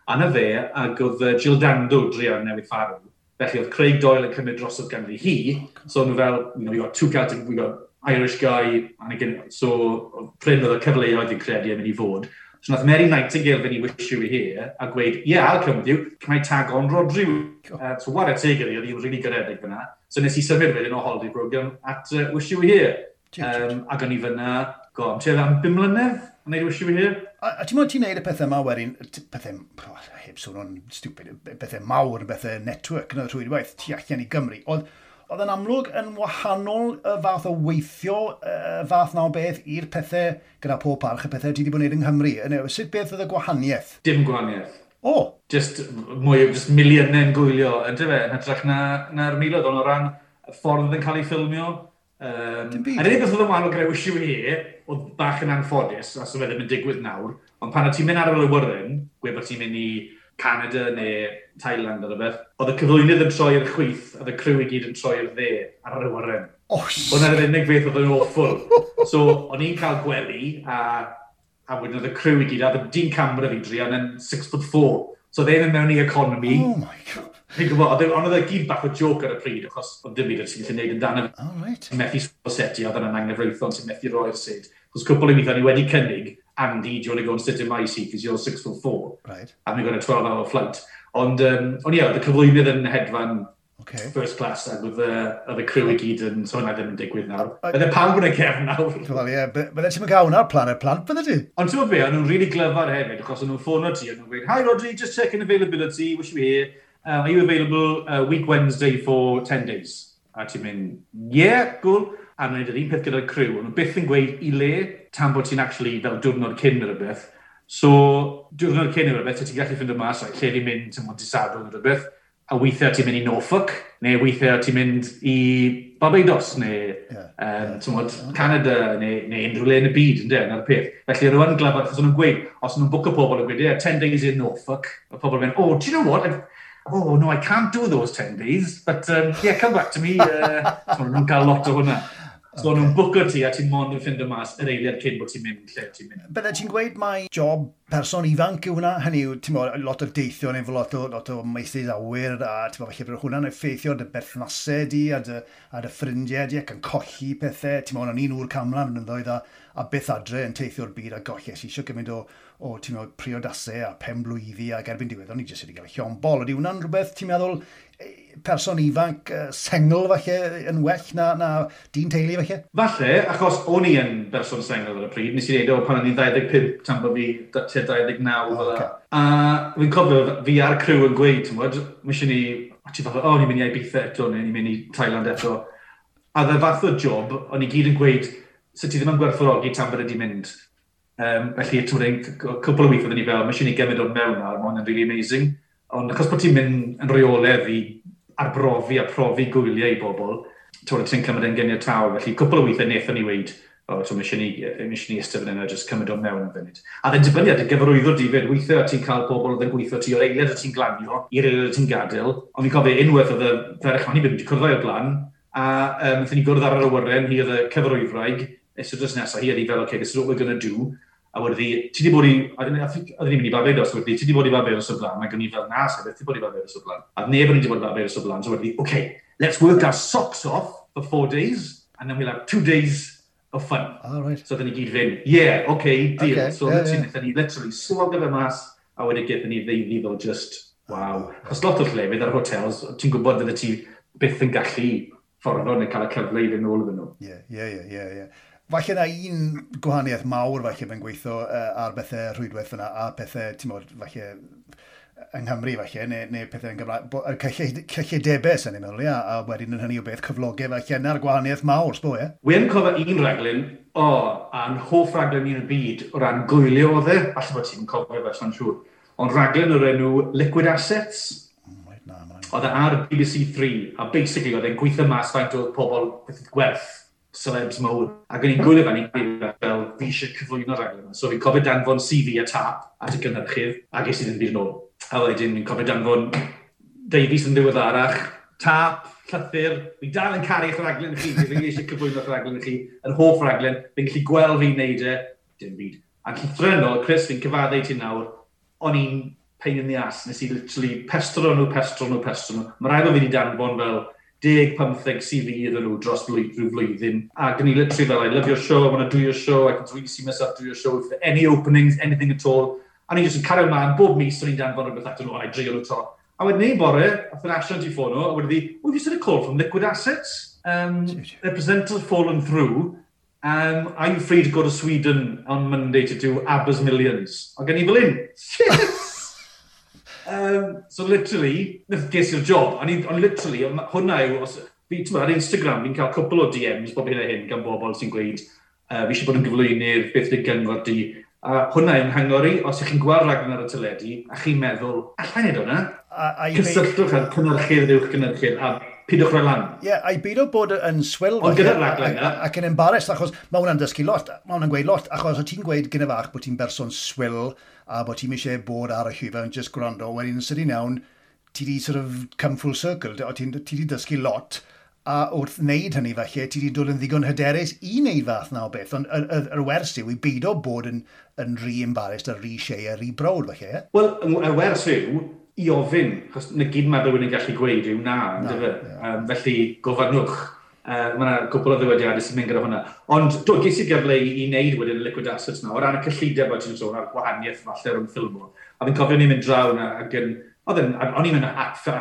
Anna fe, ac oedd uh, Jill Dando drio newid ffarw. Felly oedd Craig Doyle yn cymryd drosodd ganddi hi. So nhw fel, you know, we got two Celtic, we got Irish guy, and again, so pryn oedd y cyfleoedd i'n credu yn mynd i fod. So nath Mary Nightingale fynd i wish you were here a gweud, yeah, I'll come with you, can I tag on Rodri? Uh, so what a tegel i, oedd hi'n really gyredig fyna. So nes i symud wedyn o holiday program at uh, wish you were here. Um, ac o'n i fyna, go, am tuedd am 5 mlynedd? yn neud wisio fi hir. A ti'n mwyn ti'n neud y pethau yma wedyn, pethau, oh, heb sôn o'n stupid, pethau mawr, pethau network yn y trwy'r waith, ti allan i Gymru. Oedd, oedd yn amlwg yn wahanol y fath o weithio y fath na o beth i'r pethau gyda pob parch y pethau ti wedi bod yn gwneud yng Nghymru. Yna, sut beth oedd y gwahaniaeth? Dim gwahaniaeth. O! Oh. Just mwy just miliynau yn gwylio, ydy fe, yn hytrach na'r na miloedd, ond o ran y ffordd yn cael ei ffilmio, Um, A'r unig beth oedd yn wahanol gyda Wishiw He, oedd bach yn anffodus, a so fe ddim yn digwydd nawr, ond pan o ti'n mynd ar y awyren, gwe bod ti'n mynd i Canada neu Thailand ar y beth, oedd y cyflwynydd yn troi i'r chwith, a y crew i gyd yn troi i'r dde ar yr awyren. Hwna'n yr unig beth oedd yn awful. So, o'n i'n cael gwely, a, a wedyn oedd y crew i gyd, a oedd dyn camera fi dri, ond yn 6 foot 4. So, oedd e'n mewn i economy. Oh my god. Fi'n gwybod, e- ond oedd y gyd bach o joke ar y pryd, achos oedd dim byd sy'n gallu gwneud yn dan y... Oh, right. Methu seti, oedd yna'n anghyfreithlon sy'n methu roi'r syd. Chos cwpl i mi ni wedi cynnig, Andy, do you want to go and sit in my seat, because you're six foot four. Right. And we've got a 12 hour flight. Ond, um, ond ie, oedd y cyflwynydd yn hedfan okay. first class, ac oedd y crew i gyd yn, so hwnna ddim yn digwydd nawr. Bydde pawb yn y cefn nawr. Wel ie, bydde ti'n gawn ar plan y plant, bydde ti? Ond ti'n be, o'n nhw'n really glyfar hefyd, achos o'n nhw'n ffôn o ti, o'n nhw'n gweud, Hi Rodri, just checking availability, wish you here uh, are you available uh, week Wednesday for 10 days? A ti'n mynd, yeah, cool. A nhw'n gwneud yr un peth gyda'r criw. Ond byth yn gweud i le tan bod ti'n actually fel diwrnod cyn yr beth. So, diwrnod cyn yr beth, ti'n gallu ffind y mas, like, lle di mynd til Monte Sadwrn yr beth. A weithiau ti'n mynd i Norfolk, neu weithiau ti'n mynd i Barbados, neu yeah, um, yeah, mod. Canada, neu, neu unrhyw le yn y byd, ynddo, yna'r peth. Felly, rwy'n glabod, achos nhw'n gweud, os nhw'n bwc o pobl yn gweud, yeah, 10 days in Norfolk, a pobl yn mynd, oh, do you know what, I've, oh no, I can't do those 10 days, but um, yeah, come back to me. Uh, so nhw'n cael lot o hwnna. So okay. nhw'n bwco ti a ti'n mond yn ffind y mas yr eiliad cyn bod ti'n mynd lle ti'n mynd. Bydde ti'n gweud mai job person ifanc yw hwnna, hynny yw, ti'n bod, lot o deithio neu lot o, lot o meithydd awyr a ti'n bod, falle bod hwnna'n effeithio dy berthnasau di a dy, a dy ffrindiau di ac yn colli pethau, ti'n bod, o'n un o'r camlan yn ddoedd a, a beth adre yn teithio'r byd a golles eisiau gymaint o, o, ti'n meddwl, priodasau a pen blwyddi a gerbyn diwedd, o'n i jyst wedi cael llombol. Ydy hwnna'n rhywbeth, ti'n meddwl, person ifanc, uh, sengl falle, yn well na, na dyn teulu falle? Falle, achos o'n i yn berson sengl ar y pryd, nes i ddeud o pan o'n i'n 25 tan bod fi tua 29 fel okay. A fi'n cofio, fi a'r crew yn gweud, ti'n mwyd, mis i ni, a ti fatha, o, oh, ni'n mynd i Ibiza eto, neu ni'n mynd i Thailand eto. A dda e fath o job, o'n i gyd yn gweud, sut ti ddim yn gwerthfawrogi tan bod wedi mynd Um, felly, ti'n meddwl, cwpl o weithio ni fel, mae eisiau ni gymryd o'n mewn ar, mae'n really amazing. Ond achos bod ti'n mynd yn reoledd i arbrofi a profi gwyliau i bobl, ti'n ti'n cymryd yn gynnydd taw. Felly, cwpl o weithio wnaethon ni weid, o, so mae eisiau ni, eisiau ni ystod fan yna, jyst cymryd o'n mewn yn fynd. A dde'n dibynnu ar dy gyfarwyddo di fyd, weithio ti'n cael pobl oedd yn gweithio ti o'r eiliad o ti'n glanio, i'r eiliad o ti'n gadael, ond fi'n cofio unwaith oedd y ferch ma'n i byd wedi cwrddau o blaen, a um, ni gwrdd ar yr awyren, hi oedd y cyfarwyfraig, so dros nesaf, hi ydi hi fel, okay, this is what we're going to do, A wedi ti di bod i, oedden ni'n mynd i Barbados, wedi ti di bod i Barbados o blaen, ac o'n i fel, nas sef, ti di bod i Barbados o blaen. A neb yn di bod i Barbados o blaen, so wedi, okay, let's work our socks off for four days, and then we'll have two days of fun. Oh, right. So then i gyd fynd, yeah, okay, deal. Okay, so yeah, literally, yeah. ni literally swag gyda mas, a wedi gyda ni ddeuddi fel just, wow. Os lot o llefydd ar hotels, ti'n gwybod fydde ti byth yn gallu fforddo neu cael y cyfle i fynd ôl iddyn nhw. Ie, ie, ie, ie falle na un gwahaniaeth mawr falle fe'n gweithio uh, ar bethau rhwydwaith yna a pethau, ti'n modd, falle yng Nghymru falle, neu, neu pethau yn Gymraeg, y cyllid, debes sy'n ei meddwl, ia, a wedyn yn hynny o beth cyflogau falle yna'r gwahaniaeth mawr, sbo, ie? Wyn cofio un raglen, o, a'n hoff raglen i'n y byd, o ran gwylio o dde, falle bod ti'n cofio fe, sa'n siŵr, ond raglen o'r enw Liquid Assets, oedd e ar BBC 3, a basically oedd e'n gweithio mas faint o pobl gwerth celebs mowr. Ac o'n i'n gwylio fan i'n fel fi eisiau cyflwyno'r raglen. So fi'n cofio danfon CV a tap at y gynhyrchydd, a ges i ddim byd yn ôl. A wedyn fi'n cofio danfon Davies yn ddiwedd arach, tap, llythyr, fi dal yn caru eich raglen chi, fi eisiau cyflwyno'ch raglen chi, yr hoff raglen, fi'n gallu gweld fi'n neud e, dim byd. A llythrenol, Chris, fi'n cyfaddau ti nawr, o'n i'n pain in the ass, nes i literally pestro nhw, pestro nhw, pestro nhw. Mae rhaid o fi wedi danfon fel 10-15 CV iddyn nhw dros blwy, rhyw flwyddyn. A yn i literally fel, I love your show, I want to do your show, I can really see myself do your show, if any openings, anything at all. A ni jyst yn cario ymlaen, bob mis o'n i'n danfon rhywbeth atyn nhw, a i dreio nhw to. A wedyn ni bore, a yn allan ti ffono, a wedyn di, oh, have you seen a call from Liquid Assets? Um, their presenter's fallen through, um, I'm free to go to Sweden on Monday to do ABBA's Millions. A gen i fel un, shit! Um, so literally, ges i'r job. Ond on literally, hwnna yw, os, fi, ti'n ar Instagram, fi'n cael cwpl o DMs bob hyn a hyn gan bobl sy'n gweud, uh, fi eisiau bod yn gyflwynydd, beth ydy gyngor di. A hwnna yw'n hangori, os ych chi'n gweld raglen ar y teledu, a chi'n meddwl, allai'n neud hwnna? Cysylltwch ar cynhyrchydd uwch cynhyrchydd a pidwch rhoi lan. Ie, yeah, a'i beidio bod yn swil. Ond gyda'r raglen yna. Ac yn embarrassed, achos mae hwnna'n dysgu lot. Mae hwnna'n gweud lot, achos o ti'n gweud gyda fach bod ti'n berson swil a bod ti'n eisiau bod ar y llifa yn just gwrando. Wedyn, yn sydyn iawn, ti di sort of come full circle. O ti, ti di dysgu lot. A wrth wneud hynny falle, ti di dod yn ddigon hyderus i wneud fath na o beth. Ond yr, yr, yr wers yw i beidio bod yn, yn rhy embarrassed a rhy shea a rhy brawd falle. Wel, y wers yw, i ofyn, achos na gyd mae rhywun yn gallu gweud yw na, na. Yeah. Um, felly gofannwch. Uh, mae yna gwbl o ddywediadau sy'n mynd gyda hwnna. Ond do, ges i'r gyfle i, i wneud wedyn y liquid assets na, o ran y cyllideb o ti'n sôn a'r gwahaniaeth falle rhwng ffilm o. A fi'n cofio ni'n mynd draw na, ac yn, yn, o'n i'n mynd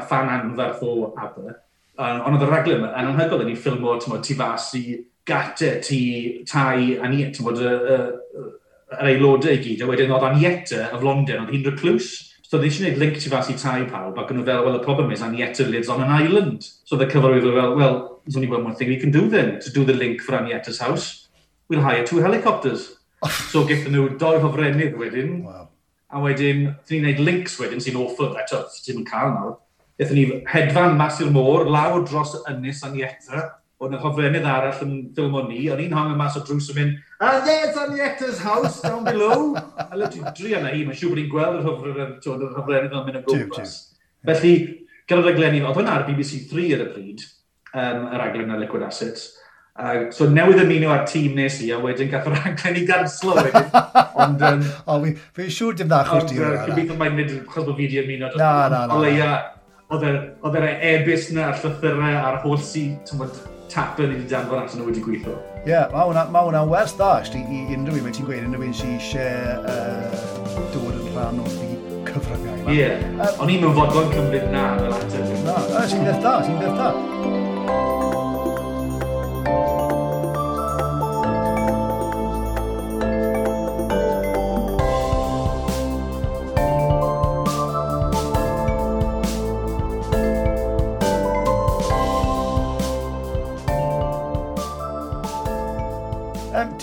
fan anferth o Abba, ond oedd y raglen yma, yn anhygoel yn ei ffilm o, ti fas i gate, ti tai, a ni, ti'n bod, yr aelodau i gyd, a wedyn oedd Anieta y Flondyn, oedd hi'n recluse, So they should link to fas i tai pawb ac yn fel, well, the problem is Anieta lives on an island. So the cyfarwydd were, well, well, there's only one more thing we can do then to do the link for Anieta's house. We'll hire two helicopters. so gethon nhw doi hofrennydd wedyn. Wow. A wedyn, dyn ni'n gwneud links wedyn sy'n offer, eto, sy'n cael nawr. Gethon ni hedfan mas i'r môr, lawr dros ynys Anieta, oedd yna hofrennydd arall yn ffilm o'n ni, o'n i'n hangen mas o drws yn mynd, and there's Anieta's house down below. a le ti'n dri yna hi, mae'n siŵr bod i'n gweld yr hofrennydd yn mynd o gwmpas. Felly, gyda'r raglenni, oedd hwnna ar BBC 3 ar y pryd, um, yr raglen na Liquid Assets. Uh, so newydd ymuno ar tîm nes i, a wedyn gath yr aglen i ganslo wedyn. Ond, um, o, fi, fi siŵr dim dda chwrs di o'r Cybethau mae'n nid chos bod fi di ymuno. Na, na, na. O leia, oedd e, yr e ebus na, a'r llythyrau, a'r holl si, tap yn wedi danfod at nhw wedi gweithio. Ie, yeah, mae hwnna'n ma hwnna wers da, i, i unrhyw un, mae ti'n gweud, unrhyw un sy'n eisiau uh, dod yn rhan o'r byd cyfryngau. Ie, yeah. o'n i'n ond ni'n mynd fodlon cymryd na fel ateb. Na, sy'n beth da, sy'n beth da.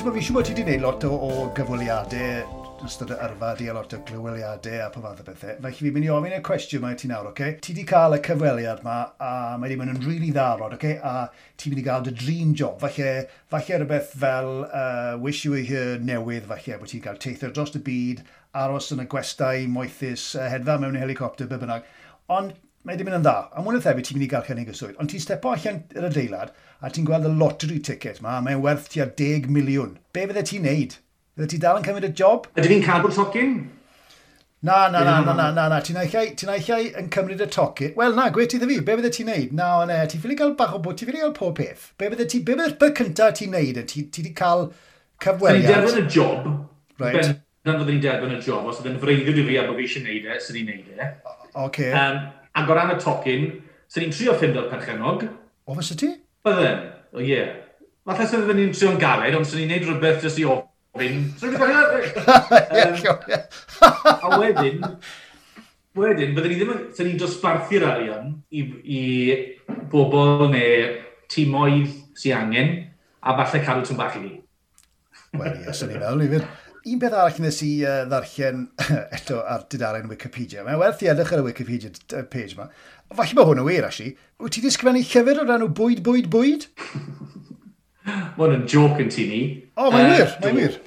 ti'n fi'n siŵr bod ti wedi gwneud lot o, o gyfweliadau yn ystod y yrfa di a lot o glyweliadau a pa fath o bethau. Felly fi'n mynd i ofyn y cwestiwn mae ti nawr, oce? okay? Ti wedi cael y cyfweliad yma a mae wedi mynd yn rili really ddarod, okay? a ti wedi cael dy dream job. Falle, falle rhywbeth fel uh, wish you were here newydd, falle bod ti'n cael teithio dros y byd, aros yn y gwestau moethus, uh, hedfa mewn helicopter, be bynnag. Ond mae wedi mynd yn dda. Am mwyn y thebyg, ti'n mynd i gael cynnig y swydd. Ond ti'n stepo allan yr adeilad a ti'n gweld y lottery ticket ma, a mae'n werth tua 10 miliwn. Be fydde ti'n neud? Fydde ti dal yn cymryd y job? Ydy fi'n cadw'r tocyn? Na, na, na, na, na, na, na. Ti'n eich ti yn cymryd y tocyn. Wel, na, gwe ti dda fi, be fydde ti'n neud? Na, o ne, ti'n ffili cael bach o bwyd, ti'n ffili cael pob peth. Be fydde ti, be fydde'r byd cyntaf ti'n neud? Ti wedi cael cyfweliad. Ti'n derbyn y job. Right. Ben, dan fydden derbyn y job. Os ydyn freudio i fi a bod fi eisiau neud e, sydd i'n neud e. Oce. Okay. Um, Ac o ran y tocyn, sy'n ni'n trio ffindo'r perchenog. O, fes y ti? Bydden, o ie. Yeah. Falle sydd ddim ni'n trio'n galed, ond sy'n ni'n neud rhywbeth jyst i ofyn. Sy'n ni'n gwneud A wedyn, wedyn, bydden ni ddim yn, sy'n ni'n dosbarthu'r arian i, i bobl neu timoedd sy'n angen, a falle cadw tyn bach i ni. Wel, ie, sy'n ni'n meddwl i fynd un beth arall nes i uh, ddarllen eto ar dudalen Wikipedia. Mae'n werth i edrych ar y Wikipedia page yma. Falle mae hwn yn wir, asi. Wyt ti wedi sgwennu llyfr o ran o bwyd, bwyd, bwyd? mae'n yn joc yn ti ni. O, mae'n uh, wir, mae'n wir.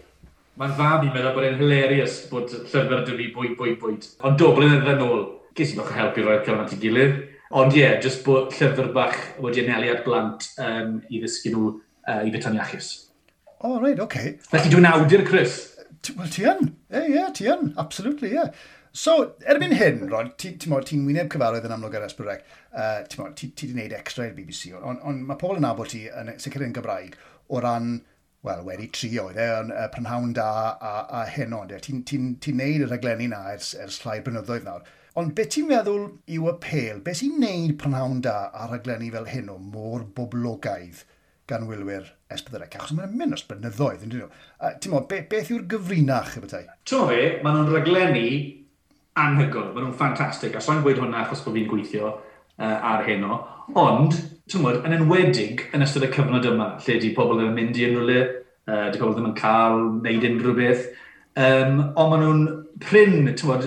Mae'n fab i meddwl bod e'n hilarious bod llyfr dy fi bwyd, bwyd, bwyd. Ond do, blyn yn ddynol, ges i bych helpu roi'r cyfnod i gilydd. Ond ie, yeah, jyst bod llyfr bach wedi aneliad blant um, i ddysgu nhw uh, i fytan iachus. O, oh, right, oce. Okay. Felly dwi'n awdur, Chris. Wel, ti yn. Ie, ie, ti yn. Absolutely, ie. Yeah. So, erbyn hyn, Rod, ti'n ti, ti wyneb cyfarwydd yn amlwg ar Esbrydeg. Uh, ti wedi gwneud extra i'r BBC, ond on, on, mae pobl yn abod ti yn sicr yn Gymraeg o ran, wel, wedi tri oedd e, yn uh, prynhawn da a, a hyn ond. Ti'n ti, ti neud y rhaglenni na ers, ers llai brynyddoedd nawr. Ond beth ti'n meddwl yw y pel, Beth sy'n neud prynhawn da a rhaglenni fel hyn o mor boblogaidd? gan wylwyr esbydderec, achos mae'n mynd os blynyddoedd, yn dyn nhw. Ti'n mo, be, beth yw'r gyfrinach y bethau? mo fe, maen nhw'n raglenni anhygol, maen nhw'n ffantastig, a so'n gweud hwnna achos bod fi'n gweithio uh, ar heno, ond, ti'n mo, yn enwedig yn ystod y cyfnod yma, lle di pobl yn mynd i unrhyw le, uh, di pobl ddim yn cael, neud unrhyw beth, um, ond maen nhw'n pryn, ti'n mo,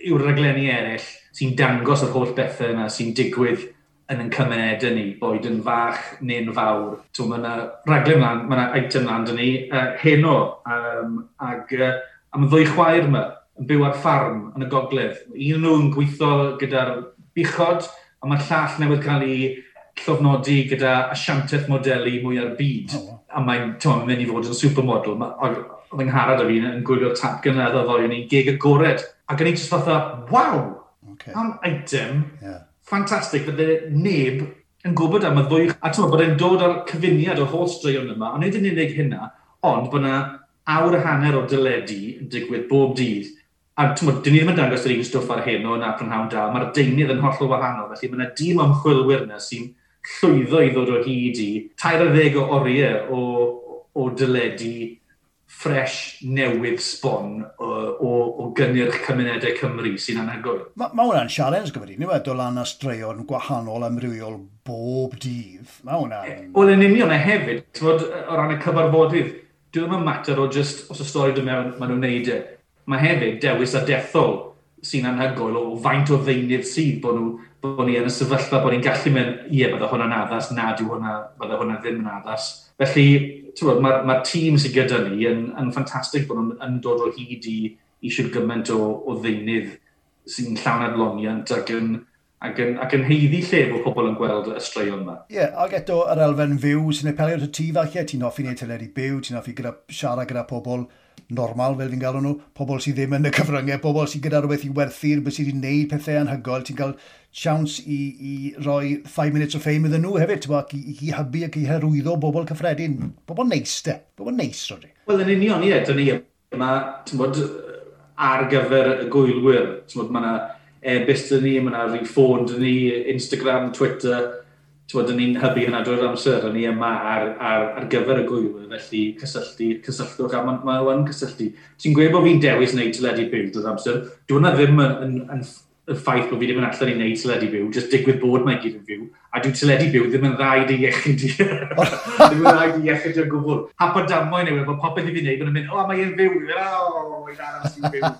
yw'r raglenni eraill sy'n dangos yr holl bethau yna sy'n digwydd yn ein cymuned ni, boed yn fach neu'n fawr. Mae yna raglen mlaen, mae yna item mlaen dyn ni, uh, heno, um, ag uh, am ddwy chwaer yma, yn byw ar ffarm yn y gogledd. Un nhw'n gweithio gyda'r bichod, a mae'r llall newydd cael ei llofnodi gyda asiantaeth modelu mwy ar byd. Oh. A mae'n mynd i fod yn supermodel. Oedd ngharad o fi yn gwylio'r tap gynnedd o ddoi ni gig agored. Ac yn ei just fatha, waw, okay. am item yeah ffantastig, fydde neb yn gwybod am y ddwy, a ti'n bod e'n dod o'r cyfuniad o holl straeon yma, ond nid yn unig hynna, ond bod yna awr y hanner o dyledu yn digwydd bob dydd, a ti'n bod, dyn ni ddim yn dangos yr un stwff ar hyn o'n Aprynhawn da, mae'r deunydd yn hollol wahanol, felly mae yna dîm ymchwilwyr yna sy'n llwyddo i ddod o hyd i tair o ddeg o oriau o, o dyledu ffres newydd sbon o, o, o gynnyrch cymunedau Cymru sy'n anhygoel. Mae ma hwnna'n sialens gyfer i ni wedi lan astraeon gwahanol amrywiol bob dydd. Mae hwnna'n... Wel, yn union a hefyd, bod, o ran y cyfarfodydd, dwi ddim yn mater o just, os y stori dwi'n mewn, maen nhw'n neud e. Mae hefyd dewis a dethol sy'n anhygoel o faint o ddeunydd sydd bod nhw bod ni yn y sefyllfa bod ni'n gallu mynd, ie, bydde hwnna'n addas, nad yw hwnna, bydde hwnna ddim yn addas Felly, mae'r ma, ma tîm sydd gyda ni yn, yn ffantastig bod nhw'n yn dod o hyd i eisiau gymaint o, o ddeunydd sy'n llawn adloniant ac yn, ac yn, ac yn heiddi lle bod pobl yn gweld y straeon yma. Ie, yeah, ac eto yr elfen fyw sy'n apelio at y ti falle, ti'n offi wneud teledu byw, ti'n offi gyda, siarad gyda pobl, normal, fel fi'n galw nhw, pobl sydd ddim yn y cyfryngau, pobl sydd gyda rhywbeth i werthu'r, beth sydd wedi gwneud pethau anhygoel, ti'n cael siawns i, i roi 5 minutes of fame iddyn nhw hefyd, tywa, i, i hybu ac i herwyddo bobl cyffredin. Mm. Bobl neis, de. Bobl neis, rydw. Wel, yn union, ie, dyn ni yma, ti'n bod, ar gyfer y gwylwyr. ti'n bod, Mae yna e-bus dyn ni, mae yna rhi ffôn dyn ni, Instagram, Twitter, Tywod, ni'n hybu hynna drwy'r amser, a ni yma ar, ar, ar gyfer y gwylwyr, felly cysylltu, cysylltwch, a mae'n ma ma cysylltu. Ti'n gweud bod fi'n dewis wneud tyledu byw drwy'r amser, dwi'n hwnna ddim yn, yn, yn, y ffaith bod fi ddim yn allan i wneud teledu byw, jyst digwydd bod mae gyd yn fyw. A dwi'n teledu byw ddim yn rhaid i iechyd i. ddim yn rhaid i iechyd i'r gwbl. Hap o damo i mae popeth i fi wneud, mae'n mynd, o, mae e'n fyw. O, mae'n aros i'n fyw.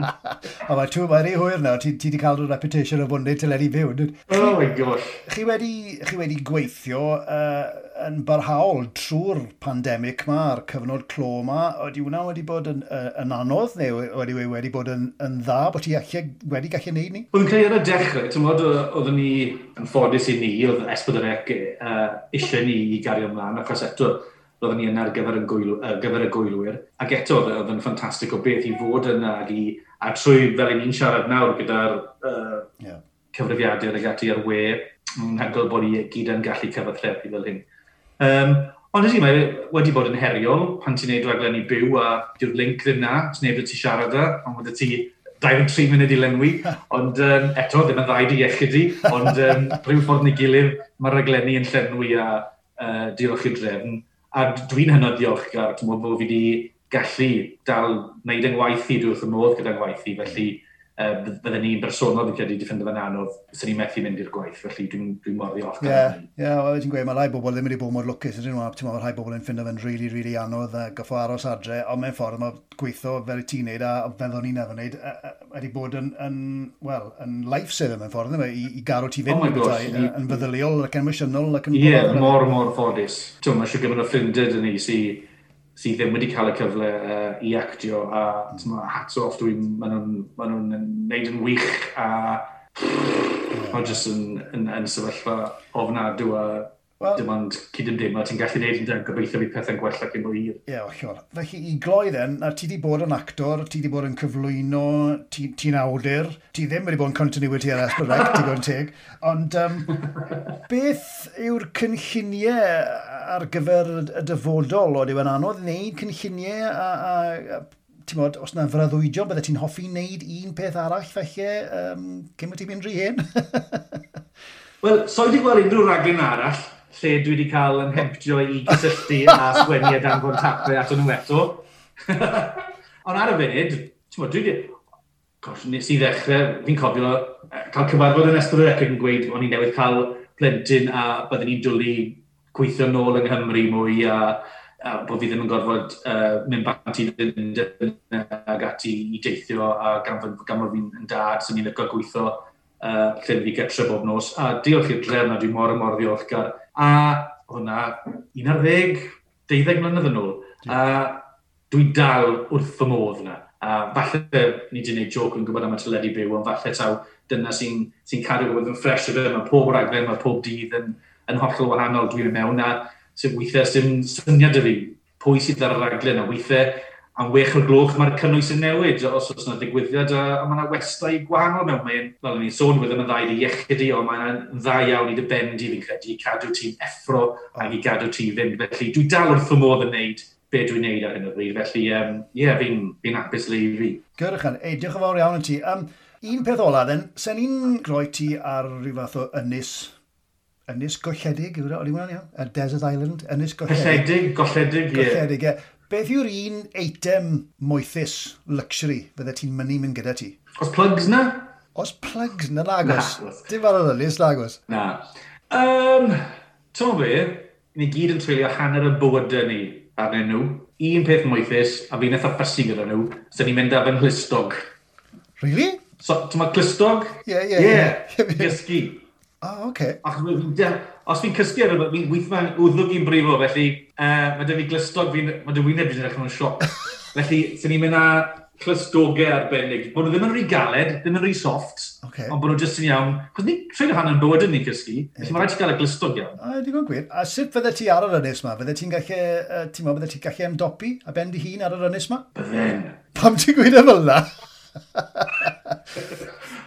o, mae ti'n rhy hwyr nawr, ti wedi cael rhyw reputation o fwynnu teledu byw. Oh my gosh. Chi wedi, chi wedi gweithio uh, yn barhaol trwy'r pandemig yma, a'r cyfnod clo yma. Oeddi hwnna wedi bod yn, uh, yn anodd neu wedi, wedi bod yn, yn dda bod ti wedi gallu gwneud ni? Oedd yn creu ar y dechrau, ti'n modd, oeddwn ni yn ffodus i ni oedd Esbydyrec uh, eisiau ni i gario ymlaen, achos eto, roeddwn ni yna ar gyfer, gwylw, gwyl, gyfer y gwylwyr. Ac eto, oedd yn e, ffantastig o beth i fod yna ac i, a trwy fel i ni'n siarad nawr gyda'r uh, yeah. cyfrifiadur ag ati ar we, yn hygl bod ni gyd yn gallu cyfathrebu fel hyn. Um, ond ydy, mae e wedi bod yn heriol pan ti'n neud raglen i byw a diw'r link ddim na, ti'n neud ti siarad â, ond wedi ti 23 munud i lenwi, ond um, eto ddim yn rhaid i iechyd i, ond um, rhyw ffordd ni gilydd mae'r raglenni yn llenwi a uh, diolch i'r drefn. A dwi'n hynod diolchgar, ti'n meddwl bod fi wedi gallu dal wneud yng ngwaith i, drwy'r wrth y modd gyda'n ngwaith i, felly uh, bydden ni'n bersonol wedi credu wedi ffindio fe'n anodd, sy'n ni'n methu mynd i'r gwaith, felly dwi'n dwi mor ddiolch. Ie, ie, wel, ti'n gweud, mae rai bobl ddim wedi bod mor lwcus, ydyn nhw, a ti'n meddwl, rai bobl yn ffindio fe'n rili, really, rili really anodd, a goffo aros adre, ond mewn ffordd mae gweithio fel y ti'n neud, a feddwl ni'n efo'n neud, wedi bod yn, yn wel, yn lifesaver mewn ffordd, e? i, i garw ti fynd, oh gosh, bethau, yn feddyliol ac emosiynol. Ie, yeah, mor, mor ffodus. Ti'n meddwl, mae eisiau gyfer y ffrindiau dyn ni sy'n sydd ddim wedi cael y cyfle uh, i actio a mm. hats off dwi'n maen nhw'n ma nhw neud yn wych a yeah. mae jyst yn, yn, yn sefyllfa ofnadw a Well, dim ond cydymdeimlo, ti'n gallu neud yn gobeithio fi pethau'n gwella cyn mwy hir. Ie, yeah, ollol. Felly, i gloi then, a ti di bod yn actor, ti di bod yn cyflwyno, ti'n ti awdur, ti ddim wedi bod yn continuity ar Esbrydeg, ti'n gwybod teg, ond um, beth yw'r cynlluniau ar gyfer y dyfodol, oedd yw'n anodd wneud cynlluniau a, a, a ti'n modd, os yna fyraddwydio, bydde ti'n hoffi wneud un peth arall felly, um, cyn bod ti'n mynd rhy hyn? Wel, so wedi gweld unrhyw raglen arall, lle dwi wedi cael yn hemptio i gysylltu a sgwennu a danfon tapau at nhw eto. Ond ar y funud, ti'n modd, dwi wedi... Gosh, nes i ddechrau, fi'n cofio cael cyfarfod yn ystod yr ecran yn gweud o'n i'n newydd cael plentyn a byddwn ni'n dwlu gweithio nôl yng Nghymru mwy a, a bod fi ddim yn gorfod uh, mynd bant i fynd ag ati i deithio a gan, gan bod fi'n dad sy'n ni'n lygo gweithio uh, lle fi getre bob nos. A diolch i'r drefn a dwi mor y mor ddiolchgar. A hwnna, 11, 12 mlynedd yn ôl. A dwi dal wrth fy modd yna. A falle, ni wedi gwneud joc yn gwybod am y teledu byw, ond falle taw dyna sy'n sy, cadw gwybod yn ffres o fe. Mae pob raglen, mae pob dydd yn, yn hollol wahanol dwi'n mewn a sy'n weithiau sy'n syniad y fi pwy sydd ar y raglen a weithiau am wech o'r gloch mae'r cynnwys yn newid os oes yna digwyddiad a, a mae yna westau gwahanol mewn. Mae'n, fel ni'n sôn wedi'n yn ddau i iechyd i ond mae'n dda iawn i dy bend i. Fi'n credu i cadw ti'n effro ac i gadw ti fynd. Felly dwi dal wrth fy modd yn neud be dwi'n neud ar hyn o bryd. Felly ie um, yeah, fi'n fi apus le i fi. Gyrchan, ei diolch yn fawr iawn yn ti. Um, Un peth ola, then, sen i'n groi ti ar rhyw fath o ynys Ynys golledig, yw'r e? oli hwnna'n iawn? A Desert Island, ynys golledig. Golledig, golledig, ie. Golledig, ie. Beth yw'r un eitem moethus, luxury, fydde ti'n mynd mynd gyda ti? Os plugs na? Os plugs na, lagos. Na. Dim ar yr ynys, lagos. Na. Um, to be, ni gyd yn treulio hanner y bywydau ni arnyn nhw. Un peth moethus, a fi'n eitha ffasu gyda nhw, so ni'n mynd â fy nglistog. Really? So, ti'n ma glistog? Ie, ie, ie. Gysgu oh, okay. Ac fi'n os fi'n cysgu ar yma, fi'n weithma'n wddwg i'n brifo, felly uh, mae dy fi glystog, fi, mae dy wyneb i'n edrych yn sioc. felly, sy'n ni'n mynd â clystogau arbennig. Bod nhw ddim yn rhy galed, ddim yn rhy soft, okay. ond bod nhw jyst yn iawn. Cos ni trein o yn bywyd yn ni cysgu, felly mae rhaid i gael y glystog iawn. A, digon gwir. A sut fydde ti ar yr ynnes yma? Fydde ti'n gallu, uh, ti'n meddwl, fydde ti'n gallu ymdopi a ben dy hun ar yr ynnes yma? Bydden. Pam ti'n gweud y fel yna?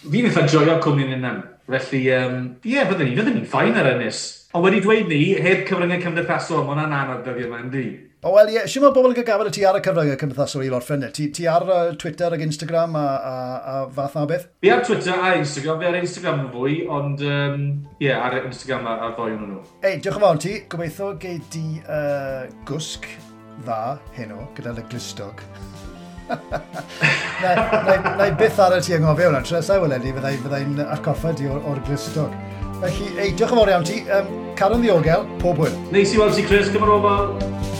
Fi'n eitha joio cwmni'n yna. Felly, um, ie, yeah, fyddwn ni, fyddwn ni'n ffain ar ynys. Ond wedi dweud ni, heb cyfryngau cymdeithasol, mae hwnna'n anodd dyddiau yma, ynddi? O, wel, ie, yeah, siwm o bobl yn cael y ti ar y cyfryngau cymdeithasol i lorffen e? Ti, ti ar uh, Twitter ac Instagram a, a, a fath na beth? Fi ar Twitter a Instagram, fi ar Instagram yn fwy, ond, ie, um, yeah, ar Instagram a, a ddoi nhw. Ei, diolch yn fawr ti, gobeithio gei di uh, gwsg dda heno gyda'r glistog na i byth ar y ti anghofio hwnna, tresau weledi fyddai'n fyddai atgoffa di o'r, or glistog. Felly, ei, diolch yn fawr iawn ti. Um, Caron ddiogel, pob hwyl. Neis i weld ti, Chris, gyfer ofal.